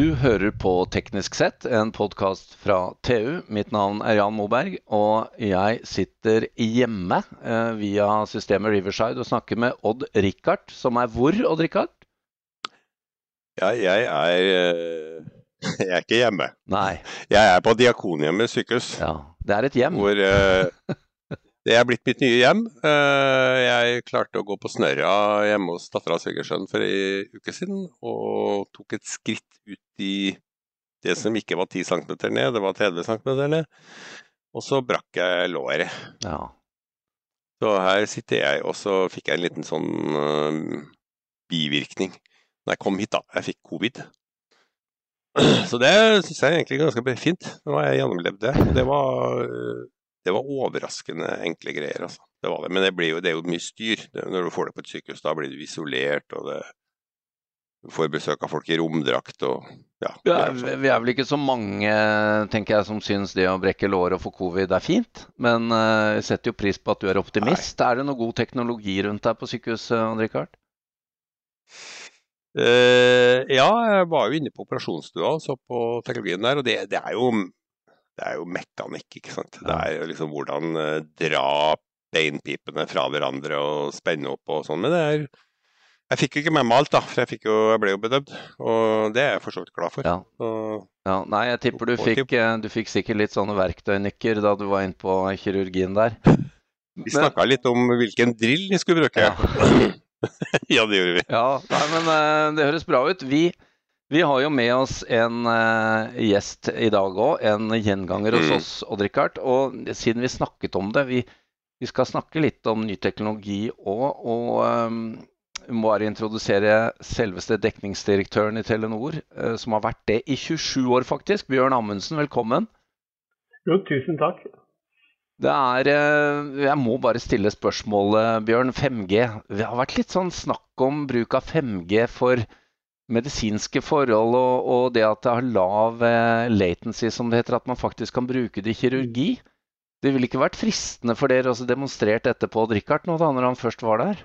Du hører på Teknisk sett, en podkast fra TU. Mitt navn er Jan Moberg, og jeg sitter hjemme eh, via systemet Riverside og snakker med Odd Rikard, som er hvor, Odd Rikard? Ja, jeg er eh, Jeg er ikke hjemme. Nei. Jeg er på Diakonhjemmet sykehus. Ja, Det er et hjem. Hvor eh, det er blitt mitt nye hjem. Eh, jeg klarte å gå på snørra hjemme hos dattera og svigersønnen for ei uke siden, og tok et skritt ut i det som ikke var 10 cm ned, det var 30 cm ned. Og så brakk jeg låret. Ja. Så her sitter jeg, og så fikk jeg en liten sånn uh, bivirkning når jeg kom hit, da. Jeg fikk covid. Så det syns jeg egentlig ganske fint. Nå har jeg gjennomlevd det. Det var, det var overraskende enkle greier, altså. Det var det. Men det, jo, det er jo mye styr. når du får det på et sykehus, da blir du isolert, og det du får besøk av folk i romdrakt og ja. ja vi er vel ikke så mange tenker jeg, som syns det å brekke låret og få covid er fint. Men uh, jeg setter jo pris på at du er optimist. Nei. Er det noe god teknologi rundt deg på sykehuset, Andrikard? Uh, ja, jeg var jo inne på operasjonsstua og så på teknologien der. Og det, det, er, jo, det er jo mekanikk, ikke sant. Det er jo liksom hvordan uh, dra beinpipene fra hverandre og spenne opp og sånn. Men det er jeg fikk jo ikke med meg alt, da, for jeg, jo, jeg ble jo bedøvd. Og det er jeg for så vidt glad for. Ja. ja. Nei, jeg tipper du fikk, eh, du fikk, sikkert litt sånne verktøynykker da du var inne på kirurgien der. Vi snakka litt om hvilken drill vi skulle bruke. Ja, ja det gjorde vi. Ja, nei, men uh, det høres bra ut. Vi, vi, har jo med oss en uh, gjest i dag òg, en gjenganger hos mm. oss, Odd Rikard. Og siden vi snakket om det, vi, vi skal snakke litt om ny teknologi òg. Og um, må bare introdusere selveste dekningsdirektøren i Telenor, uh, som har vært det i 27 år, faktisk. Bjørn Amundsen, velkommen. Jo, tusen takk. Det er Jeg må bare stille spørsmålet, Bjørn. 5G. Det har vært litt sånn snakk om bruk av 5G for medisinske forhold, og, og det at det har lav eh, latency, som det heter, at man faktisk kan bruke det i kirurgi. Det ville ikke vært fristende for dere å demonstrere dette på Richard nå, da, når han først var der?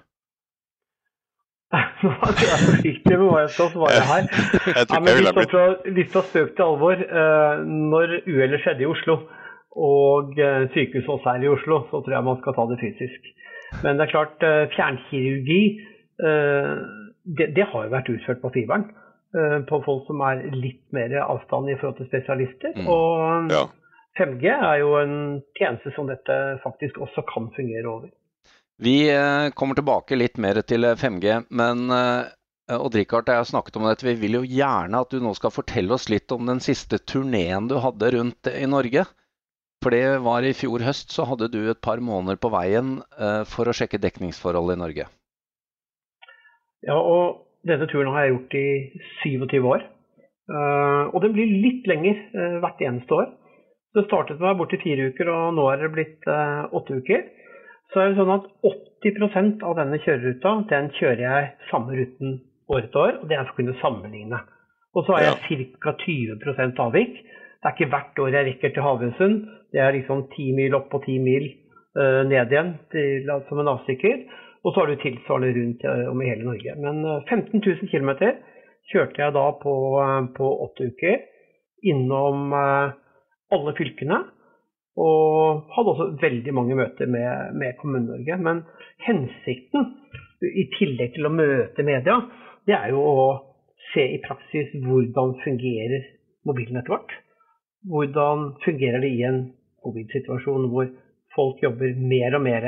Nå er jeg forsiktig med hva jeg skal svare her. Ja, men litt fra, litt fra spøk til alvor. Eh, når uhellet skjedde i Oslo, og eh, sykehuset også er i Oslo, så tror jeg man skal ta det fysisk. Men det er klart, eh, fjernkirurgi det, det har jo vært utført på fiberen. På folk som er litt mer avstand i forhold til spesialister. Mm. Og ja. 5G er jo en tjeneste som dette faktisk også kan fungere over. Vi eh, kommer tilbake litt mer til 5G, eh, men eh, Odd Rikard, jeg har snakket om dette. Vi vil jo gjerne at du nå skal fortelle oss litt om den siste turneen du hadde rundt i Norge. For det var i fjor høst, så hadde du et par måneder på veien for å sjekke dekningsforholdet i Norge. Ja, og denne turen har jeg gjort i 27 år. Og den blir litt lenger hvert eneste år. Det startet med borti fire uker, og nå er det blitt åtte uker så er det sånn at 80% av denne kjøreruta den kjører jeg samme ruten år etter år. og Det er for å kunne sammenligne. Og så har jeg ca. 20% avvik. Det er ikke hvert år jeg rekker til Havøysund. Det er liksom 10 mil opp og 10 mil uh, ned igjen til, som en avstikker. Og så har du tilsvarende rundt uh, om i hele Norge. Men uh, 15 000 km kjørte jeg da på, uh, på åtte uker innom alle fylkene. Og hadde også veldig mange møter med, med Kommune-Norge. Men hensikten, i tillegg til å møte media, det er jo å se i praksis hvordan fungerer mobilnettet vårt. Hvordan fungerer det i en covid-situasjon hvor folk jobber mer og mer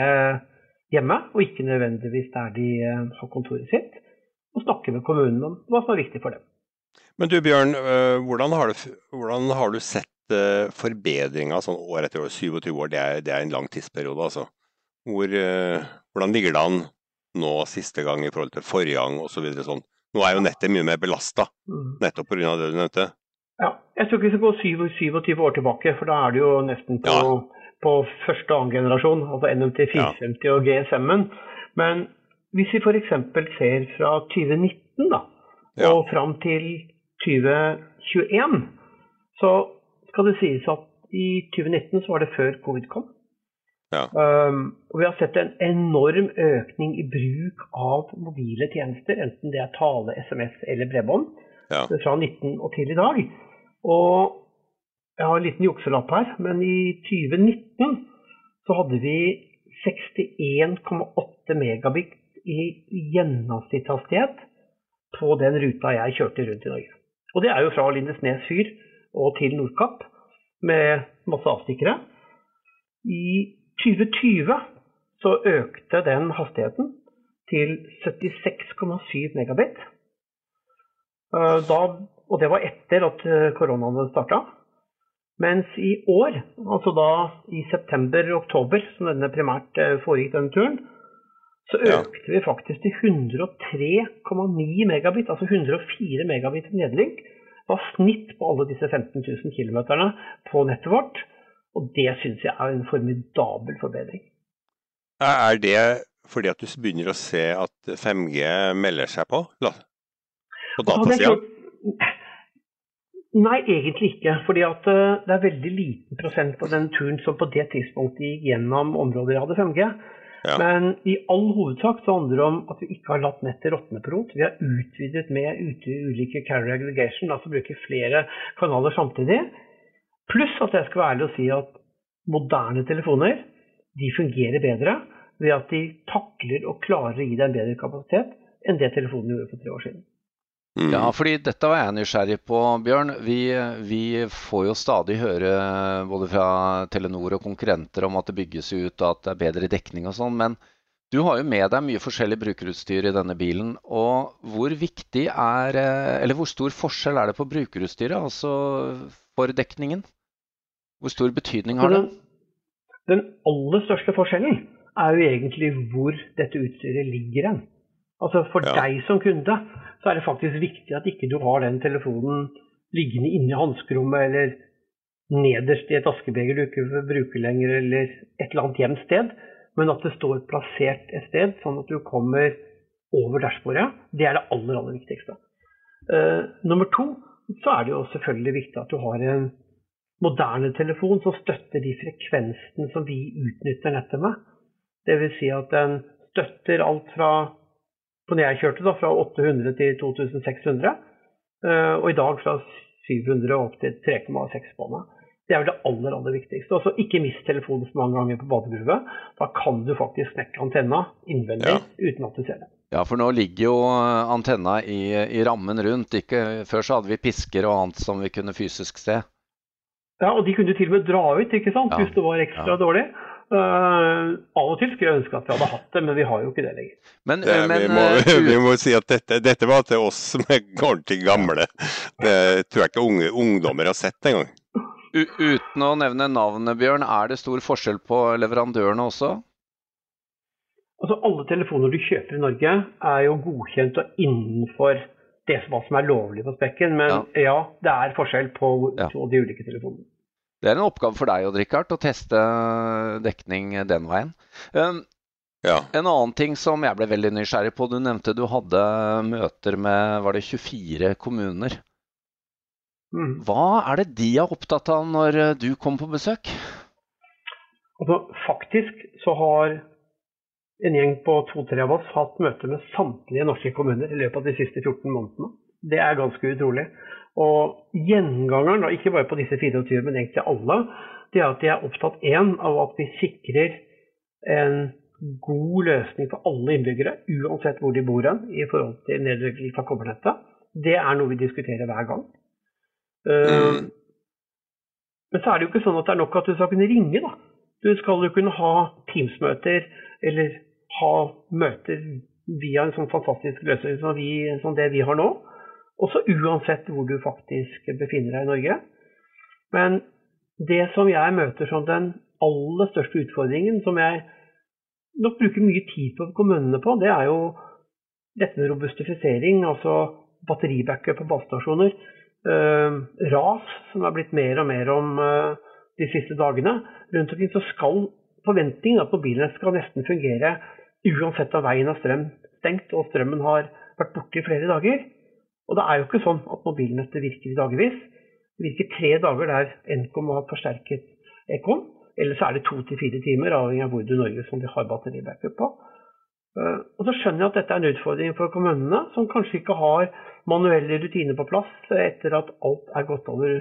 hjemme, og ikke nødvendigvis der de eh, har kontoret sitt. Og snakke med kommunen om hva som er viktig for dem. Men du Bjørn, eh, hvordan har du, hvordan har du sett forbedringa forbedringer sånn år etter år, 27 år, det er, det er en lang tidsperiode, altså. Hvor, hvordan ligger det an nå siste gang i forhold til forrige gang osv. Så sånn. Nå er jo nettet mye mer belasta, mm. nettopp pga. det du nevnte. Ja, jeg tror ikke vi skal gå 27 år tilbake, for da er det jo nesten på, ja. På første og annen generasjon, altså NMT 450 ja. og GSM-en. Men hvis vi f.eks. ser fra 2019 da, ja. og fram til 2021, så skal det sies at i 2019 så var det før covid kom. Ja. Um, og vi har sett en enorm økning i bruk av mobile tjenester, enten det er tale, SMS eller bredbånd. Ja. fra 19 og til i dag. Og jeg har en liten jukselapp her, men i 2019 så hadde vi 61,8 megabit i gjennomsnittshastighet på den ruta jeg kjørte rundt i Norge. Og det er jo fra Lindesnes fyr og til Nordkapp med masse avstikkere. I 2020 så økte den hastigheten til 76,7 megabit. Eh, Da, og det var etter at eh, koronaen hadde starta. Mens i år, altså da i september-oktober, som denne primært eh, foregikk denne turen, så Ja. økte vi faktisk til 103,9 megabit, altså 104 megabit nedlink. Var snitt på alle disse 15 000 km på nettet vårt. Og det syns jeg er en formidabel forbedring. Er det fordi at du begynner å se at 5G melder seg på? På datasida? Nei, egentlig ikke. Fordi at eh, det er veldig liten prosent på den turen som på det tidspunktet gikk gjennom områder jeg hadde 5G. Ja. Men i all hovedsak så handler det om at vi ikke har latt nettet råtne på rot. Vi har utvidet med ute ulike carrier aggregation, altså bruker flere kanaler samtidig. Pluss at jeg skal være ærlig og si at moderne telefoner de fungerer bedre ved at de takler og klarer å gi deg en bedre kapasitet enn det telefonen gjorde for tre år siden. Mm. Ja, fordi dette var jeg nysgjerrig på, Bjørn. Vi, vi får jo stadig høre både fra Telenor og konkurrenter om at det bygges ut og at det er bedre dekning og sånn. Men du har jo med deg mye forskjellig brukerutstyr i denne bilen. Og hvor viktig er eh, Eller hvor stor forskjell er det på brukerutstyret, altså for dekningen? Hvor stor betydning har det? Den, den aller største forskjellen er jo egentlig hvor dette utstyret ligger hen. Altså For Ja. deg som kunde så er det faktisk viktig at ikke du har den telefonen liggende inne i hanskerommet eller nederst i et askebeger du ikke vil bruke lenger, eller et eller annet gjemt sted, men at det står plassert et sted, sånn at du kommer over dashbordet. Det er det aller, aller viktigste. Uh, nummer to så er det jo selvfølgelig viktig at du har en moderne telefon som støtter de frekvensene som vi utnytter nettet med. Dvs. Si at den støtter alt fra når jeg kjørte da, fra 800 til 2600, eh, og i dag fra 700 opp til 3,6 båndet. Det er vel det aller aller viktigste. Altså, ikke mist telefonen for mange ganger på badegulvet. Da kan du faktisk knekke antenna innvendig Ja. uten at du ser det. Ja, for nå ligger jo eh, antenna i, i rammen rundt. Ikke, før så hadde vi pisker og annet som vi kunne fysisk se. Ja, og de kunne du til og med dra ut ikke sant? Ja. hvis det var ekstra Ja. dårlig. Eh, av og til skulle jeg ønske at vi hadde hatt det, men vi har jo ikke det lenger. Men, Det, men vi, må, eh, vi må si at dette, dette var til oss som er ordentlig gamle. Det tror jeg ikke unge, ungdommer har sett engang. uten å nevne navnet, Bjørn, er det stor forskjell på leverandørene også? Altså Alle telefoner du kjøper i Norge er jo godkjent og innenfor det som, som er lovlig på spekken, men ja, det er forskjell på, Ja. på de ulike telefonene. Det er en oppgave for deg, Odd Rikard, å teste dekning den veien. Um, Ja. En annen ting som jeg ble veldig nysgjerrig på, du nevnte du hadde møter med var det 24 kommuner. Mm. Hva er det de er opptatt av når du kom på besøk? Altså, faktisk så har en gjeng på to-tre av oss hatt møte med samtlige norske kommuner i løpet av de siste 14 månedene. Det er ganske utrolig. Og gjengangeren, da, ikke bare på disse 24, men egentlig alle, det er at de er opptatt én av at vi sikrer en god løsning for alle innbyggere, uansett hvor de bor hen, i forhold til nedleggelse av kobbernettet. Det er noe vi diskuterer hver gang. Mm. Men så er det jo ikke sånn at det er nok at du skal kunne ringe, da. Du skal jo kunne ha Teams-møter eller ha møter via en sånn fantastisk løsning som, vi, som det vi har nå. Også uansett hvor du faktisk befinner deg i Norge. Men det som jeg møter som den aller største utfordringen, som jeg nok bruker mye tid på kommunene på, det er jo dette med robustifisering, altså batteribackup på basestasjoner. Uh, ras, som er blitt mer og mer om uh, de siste dagene. Rundt omkring så skal forventningen at mobilnett skal nesten fungere uansett om veien har strøm stengt og strømmen har vært borte i flere dager. Og det er jo ikke sånn at mobilnettet virker i dagevis. Det virker tre dager der Nkom har forsterket Ekom. Eller så er det to til fire timer, avhengig av hvor du Norge som de har batteribackup på. Uh, og så skjønner jeg at dette er en utfordring for kommunene, som kanskje ikke har manuelle rutiner på plass etter at alt er gått over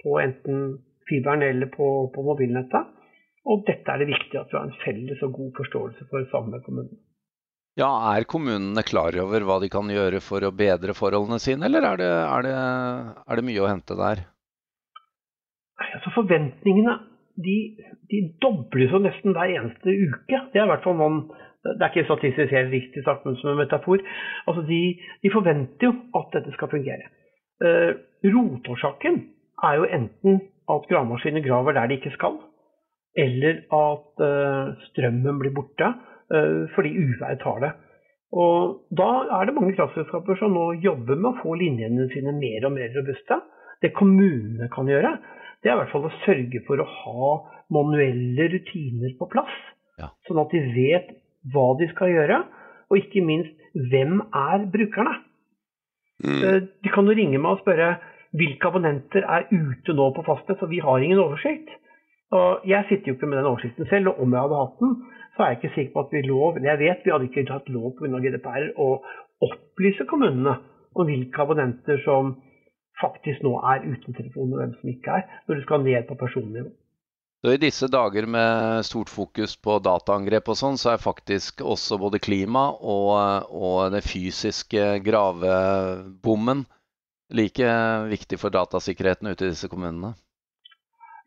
på enten fiberen eller på, på mobilnettet. Og dette er det viktig at vi har en felles og god forståelse for sammen med kommunen. Ja, Er kommunene klar over hva de kan gjøre for å bedre forholdene sine, eller er det, er det, er det mye å hente der? Altså Forventningene de, de dobles jo nesten hver eneste uke. Det er i hvert fall noen det er ikke statistisk helt riktig sagt, men som en metafor. Altså de, de forventer jo at dette skal fungere. Uh, rotårsaken er jo enten at gravemaskiner graver der de ikke skal, eller at uh, strømmen blir borte fordi uværet tar det. Og Da er det mange kraftselskaper som nå jobber med å få linjene sine mer og mer robuste. Det kommunene kan gjøre, det er i hvert fall å sørge for å ha manuelle rutiner på plass. Ja. Sånn at de vet hva de skal gjøre, og ikke minst hvem er brukerne. Mm. Eh, de kan jo ringe meg og spørre hvilke abonnenter er ute nå på fastnett, for vi har ingen oversikt. Og Jeg sitter jo ikke med den oversikten selv, og om jeg hadde hatt den, så er jeg ikke sikker på at vi lov Jeg vet vi hadde ikke hatt lov pga. GDPR å opplyse kommunene om hvilke abonnenter som faktisk nå er uten telefon, og hvem som ikke er, når du skal ned på personnivå. Så I disse dager med stort fokus på dataangrep og sånn, så er faktisk også både klima og, og den fysiske gravebommen like viktig for datasikkerheten ute i disse kommunene?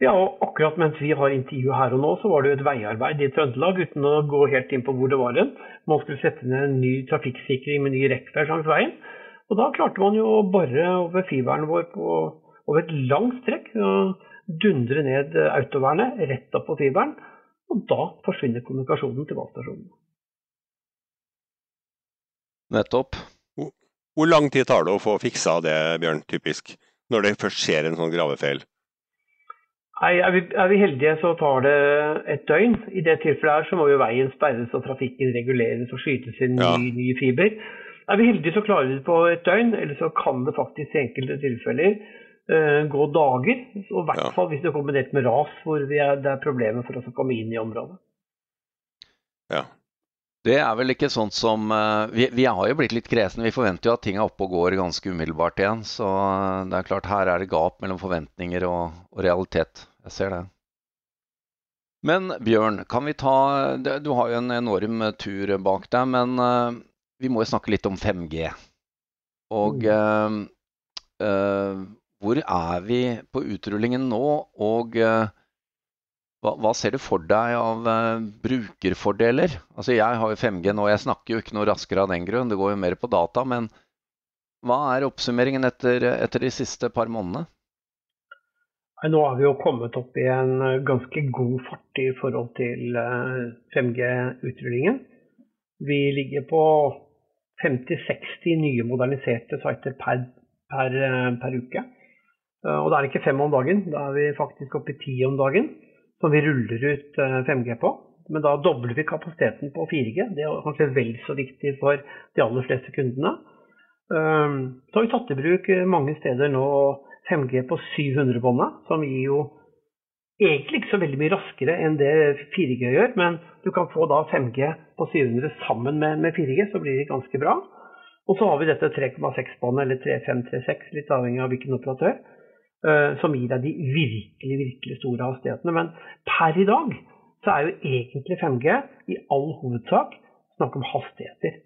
Ja, og akkurat mens vi har intervju her og nå, så var det jo et veiarbeid i Trøndelag, uten å gå helt inn på hvor det var hen. Man skulle sette ned en ny trafikksikring med ny rekkverk langs veien. Og da klarte man jo å bore over fiberen vår på, over et langt strekk. og Dundre ned autovernet rett opp på fiberen. Og da forsvinner kommunikasjonen til valgstasjonen. Nettopp. Hvor lang tid tar det å få fiksa det, Bjørn, typisk? Når det først skjer en sånn gravefeil? Nei, er vi, er vi, heldige så tar det et døgn. I det tilfellet her så må jo veien sperres og trafikken reguleres og skytes inn ja. ny, ny fiber. Er vi heldige, så klarer vi det på et døgn, eller så kan det faktisk i enkelte tilfeller uh, gå dager. Og I hvert fall hvis det er kombinert med ras, hvor er, det er problemer for oss å komme inn i området. Ja. Det er vel ikke sånn som uh, vi, vi, har jo blitt litt kresne. Vi forventer jo at ting er oppe og går ganske umiddelbart igjen. Så uh, det er klart her er det gap mellom forventninger og, og realitet. Jeg ser det. Men Bjørn, kan vi ta Du har jo en enorm tur bak deg. Men vi må jo snakke litt om 5G. Og uh, uh, hvor er vi på utrullingen nå? Og uh, hva, hva, ser du for deg av brukerfordeler? Altså Jeg har jo 5G nå, jeg snakker jo ikke noe raskere av den grunn, det går jo mer på data. Men hva er oppsummeringen etter, etter de siste par månedene? Nå har vi jo kommet opp i en ganske god fart i forhold til 5G-utrullingen. Vi ligger på 50-60 nye moderniserte sider per, per, eh, per, uke. Eh, og da er det ikke fem om dagen, da er vi faktisk oppe i ti om dagen som vi ruller ut 5G eh, på. Men da dobler vi kapasiteten på 4G. Det er kanskje vel så viktig for de aller fleste kundene. Så har vi tatt i bruk mange steder nå 5G på 700-båndet, som gir jo egentlig ikke så veldig mye raskere enn det 4G gjør, men du kan få da 5G på 700 sammen med, med 4G, så blir det ganske bra. Og så har vi dette 3,6-båndet, eller 3536, litt avhengig av hvilken operatør, som gir deg de virkelig, virkelig store hastighetene. Men per i dag så er jo egentlig 5G i all hovedsak snakk om hastigheter.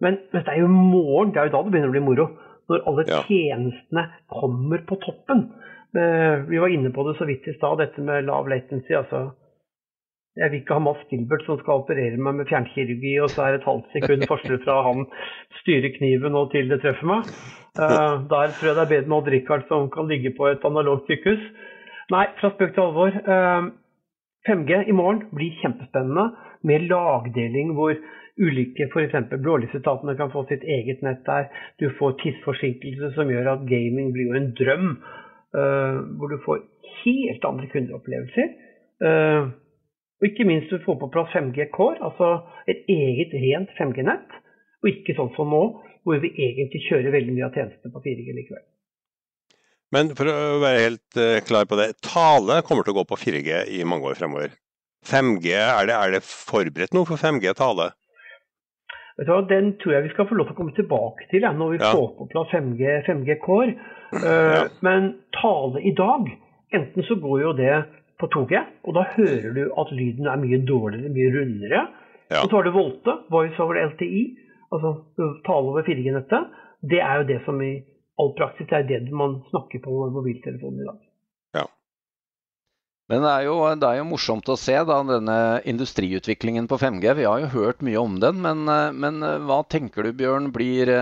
Men, men det er jo morgen, det er jo da det begynner å bli moro. Når alle ja. tjenestene kommer på toppen. Eh, vi var inne på det så vidt i stad, dette med lav latency. altså jeg vil ikke ha Mads Gilbert som skal operere meg med fjernkirurgi, og så er det et halvt sekund forskjell fra han styrer kniven og til det treffer meg. Uh, der tror jeg det er bedre med Odd Rikard som kan ligge på et analogt sykehus. Nei, fra spøk til alvor. Uh, eh, 5G i morgen blir kjempespennende med lagdeling hvor ulike f.eks. blålysetatene kan få sitt eget nett der. Du får tidsforsinkelse som gjør at gaming blir jo en drøm. Uh, hvor du får helt andre kundeopplevelser. Uh, og ikke minst du får på plass 5G Core, altså et eget rent 5G-nett. Og ikke sånn som nå, hvor vi egentlig kjører veldig mye av tjenestene på 4G likevel. Men for å være helt uh, klar på det, tale kommer til å gå på 4G i mange år fremover. 5G, er det, er det forberedt noe for 5G tale? Den tror jeg vi skal få lov til å komme tilbake til ja, når vi Ja. får på plass 5G, 5G Core. Eh, Ja. Men tale i dag, enten så går jo det på 2G, og da hører du at lyden er mye dårligere, mye rundere. Ja. Og så har du Volte, Voice over LTI, altså tale over 4G-nettet. Det er jo det som i all praksis er det man snakker på mobiltelefonen i dag. Men det er, jo, det er jo morsomt å se da, denne industriutviklingen på 5G. Vi har jo hørt mye om den, men, men hva tenker du Bjørn blir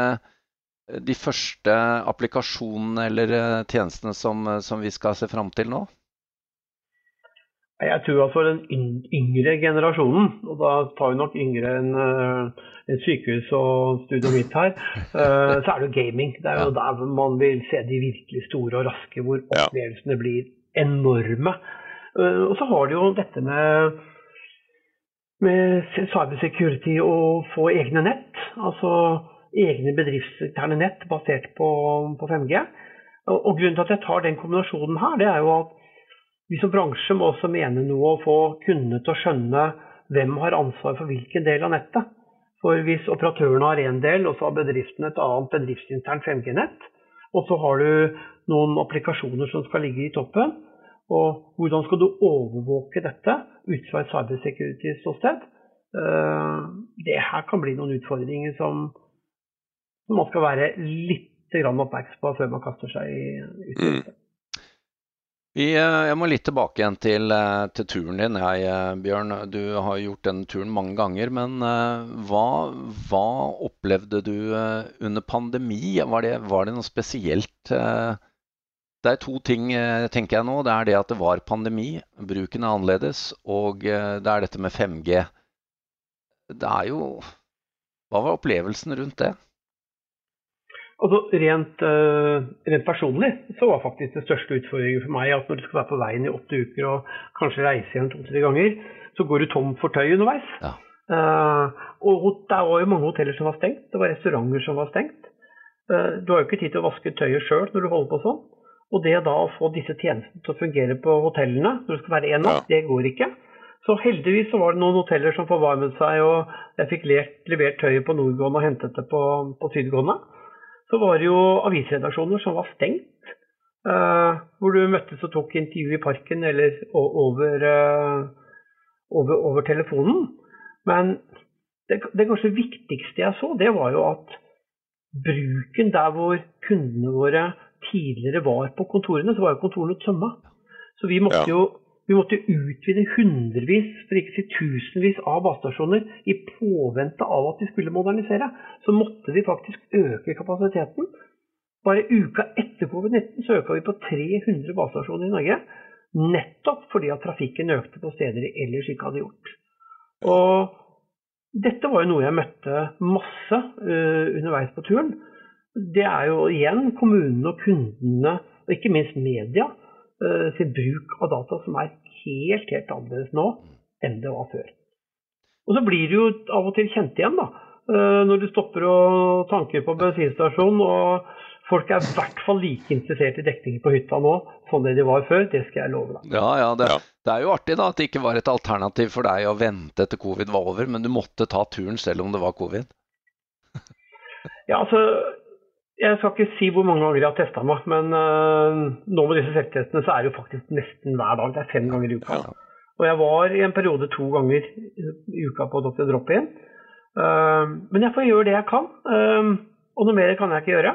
de første applikasjonene eller tjenestene som, som vi skal se fram til nå? Jeg tror at for den yngre generasjonen, og da tar vi nok yngre enn uh, et sykehus og studioet mitt her, eh, så er det jo gaming. Det er jo der man vil se de virkelig store og raske, hvor opplevelsene blir enorme. Eh, og så har du jo dette med, med cybersecurity å få egne nett. Altså egne bedriftsinterne nett basert på, på 5G. Og, og grunnen til at jeg tar den kombinasjonen her, det er jo at vi som bransje må også mene noe å få kundene til å skjønne hvem har ansvar for hvilken del av nettet. For hvis operatørene har én del, og så har bedriften et annet bedriftsinternt 5G-nett, og så har du noen applikasjoner som skal ligge i toppen, og hvordan skal du overvåke dette ut fra et cybersecurity-ståsted? Eh, Det her kan bli noen utfordringer som, man skal være litt oppmerksom på før man kaster seg i- ut i Mm. Eh, jeg må litt tilbake igjen til, eh, til turen din, jeg, eh, Bjørn. Du har gjort den turen mange ganger. Men hva, hva opplevde du under pandemi? Var det, var det noe spesielt? Det er to ting, tenker jeg nå. Det er det at det var pandemi, bruken er annerledes, og det er dette med 5G. Det er jo Hva var opplevelsen rundt det? Altså rent, eh, rent personlig så var faktisk det største utfordringen for meg at når du skal være på veien i åtte uker og kanskje reise igjen to-tre ganger, så går du tom for tøy underveis. Ja. Eh, og det var jo mange hoteller som var stengt. Det var restauranter som var stengt. Eh, du har jo ikke tid til å vaske tøyet sjøl når du holder på sånn. Og det da å få disse tjenestene til å fungere på hotellene når det skal være én natt, det går ikke. Så heldigvis så var det noen hoteller som forvarmet seg, og jeg fikk levert tøyet på nordgående og hentet det på, på sydgående. Så var det jo avisredaksjoner som var stengt. eh, hvor du møttes og tok intervju i parken eller over, eh, over, over telefonen. Men det, det kanskje viktigste jeg så, det var jo at bruken der hvor kundene våre tidligere var på kontorene, så var jo kontorene tømma. Så vi måtte Ja. jo vi måtte utvide hundrevis, for ikke å si tusenvis av basestasjoner i påvente av at vi skulle modernisere. Så måtte vi faktisk øke kapasiteten. Bare uka etter covid-19 så øka vi på 300 basestasjoner i Norge. Nettopp fordi at trafikken økte på steder de ellers ikke hadde gjort. Og dette var jo noe jeg møtte masse uh, underveis på turen. Det er jo igjen kommunene og kundene, og ikke minst media, eh, sin bruk av data som er helt, helt annerledes nå enn det var før. Og så blir du jo av og til kjent igjen, da. eh, Når du stopper og tanker på bensinstasjonen og folk er i hvert fall like interessert i dekning på hytta nå som det de var før. Det skal jeg love deg. Ja, ja, det, det er jo artig da at det ikke var et alternativ for deg å vente til covid var over, men du måtte ta turen selv om det var covid. Ja, altså, jeg skal ikke si hvor mange ganger jeg har testa meg, men øh, nå med disse selvtestene så er det jo faktisk nesten hver dag. Det er fem ganger i uka. Ja. Og jeg var i en periode to ganger i uka på Dr. Drop-In. Uh, men jeg får gjøre det jeg kan, uh, og noe mer kan jeg ikke gjøre.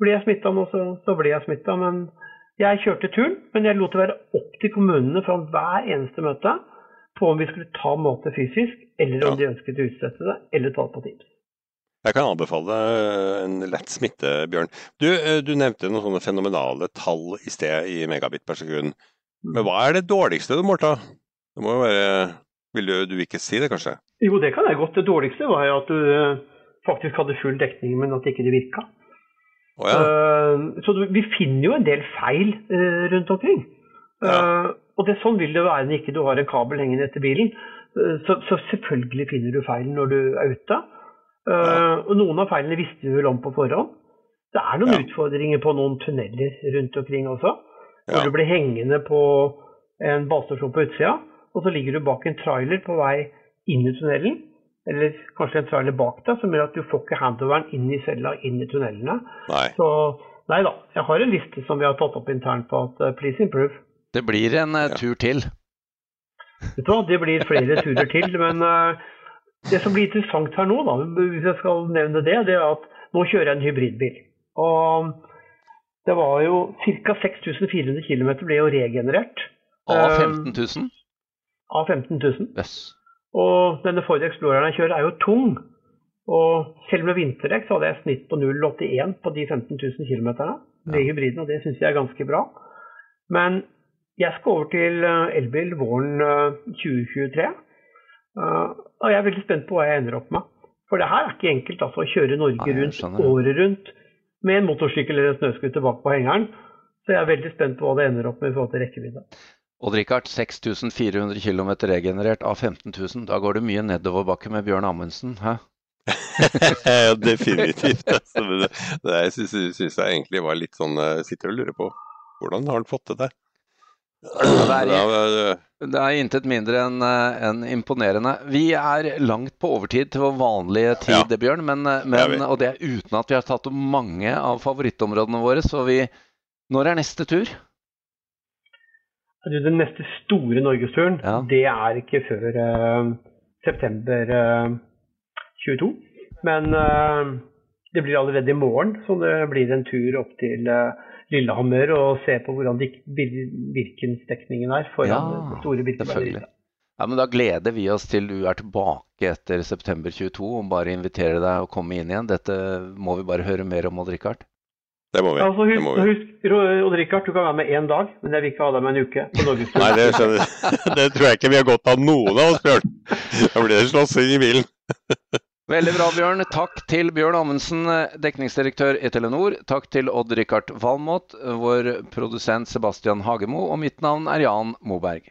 Blir jeg smitta nå, så, så blir jeg smitta. Men jeg kjørte turen, men jeg lot det være opp til kommunene fra hver eneste møte på om vi skulle ta møtet fysisk, eller om Ja. de ønsket å utsette det, eller ta det på Teams. Jeg kan anbefale en lett smitte, Bjørn. Du, eh, du nevnte noen sånne fenomenale tall i sted i megabit per sekund. Men hva er det dårligste du målte? Det må jo være Vil du, du ikke si det, kanskje? Jo, det kan jeg godt. Det dårligste var jo at du eh, faktisk hadde full dekning, men at ikke det virka. Oh, ja. Eh, så vi finner jo en del feil rundt omkring. Ja. og det sånn vil det være når ikke du har en kabel hengende etter bilen. Så, så selvfølgelig finner du feil når du er ute. Eh, og noen av feilene visste vi vel om på forhånd. Det er noen Ja. utfordringer på noen tunneler rundt omkring også. Hvor Ja. du blir hengende på en basestasjon på utsida, og så ligger du bak en trailer på vei inn i tunnelen. eller kanskje en trailer bak deg, som gjør at du får ikke handoveren inn i cella, inn i tunnelene. Nei. Så nei da, jeg har en liste som vi har tatt opp internt på at uh, please improve. Det blir en uh, tur til. Vet du hva, Det blir flere turer til, men det som blir interessant her nå, da, hvis jeg skal nevne det, det er at nå kjører jeg en hybridbil. Og det var jo ca. 6400 km ble jo regenerert Av Um, 15 000? av 15 000. Yes. Og denne Ford Exploreren jeg kjører er jo tung. Og selv med vinterdekk så hadde jeg snitt på 0,81 på de 15 000 km med hybriden, og det syns jeg er ganske bra. Men jeg skal over til eh, elbil våren eh, 2023. Eh, og jeg er veldig spent på hva jeg ender opp med. For det her er ikke enkelt altså, å kjøre Norge Nei, rundt skjønner det. året rundt med en motorsykkel eller en snøscooter bak på hengeren. Så jeg er veldig spent på hva det ender opp med i forhold til rekkevidde. Odd Rikard, 6400 km regenerert av 15 000. Da går det mye nedoverbakke med Bjørn Amundsen. Hæ? ja, definitivt. Altså, det, det jeg syns, jeg egentlig var litt sånn Jeg sitter og lurer på hvordan har han fått det til? Det er- Det er intet mindre enn en imponerende. Vi er langt på overtid til vår vanlige tid, Ja. Bjørn, men, eh, men, og det er uten at vi har tatt opp mange av favorittområdene våre. Så vi Når er neste tur? Du, Den neste store norgesturen, Ja. det er ikke før uh, september uh, 22. Men eh, det blir allerede i morgen, så det blir en tur opp til eh, Lillehammer og se på hvordan Birkensdekningen er foran Ja, store selvfølgelig. Ja, men Da gleder vi oss til du er tilbake etter september 22 og bare inviterer deg å komme inn igjen. Dette må vi bare høre mer om, Odd Rikard. det må vi. Altså, husk, må vi. husk Odd Rikard, du kan være med én dag, men jeg vil ikke ha deg med en uke på. Nei, det skjønner. Det tror jeg ikke vi har godt av noen av oss, Bjørn. Da blir det slåssing i bilen. Veldig bra, Bjørn. Takk til Bjørn Amundsen, dekningsdirektør i Telenor. Takk til Odd Rikard Valmot, vår produsent Sebastian Hagemo, og mitt navn er Jan Moberg.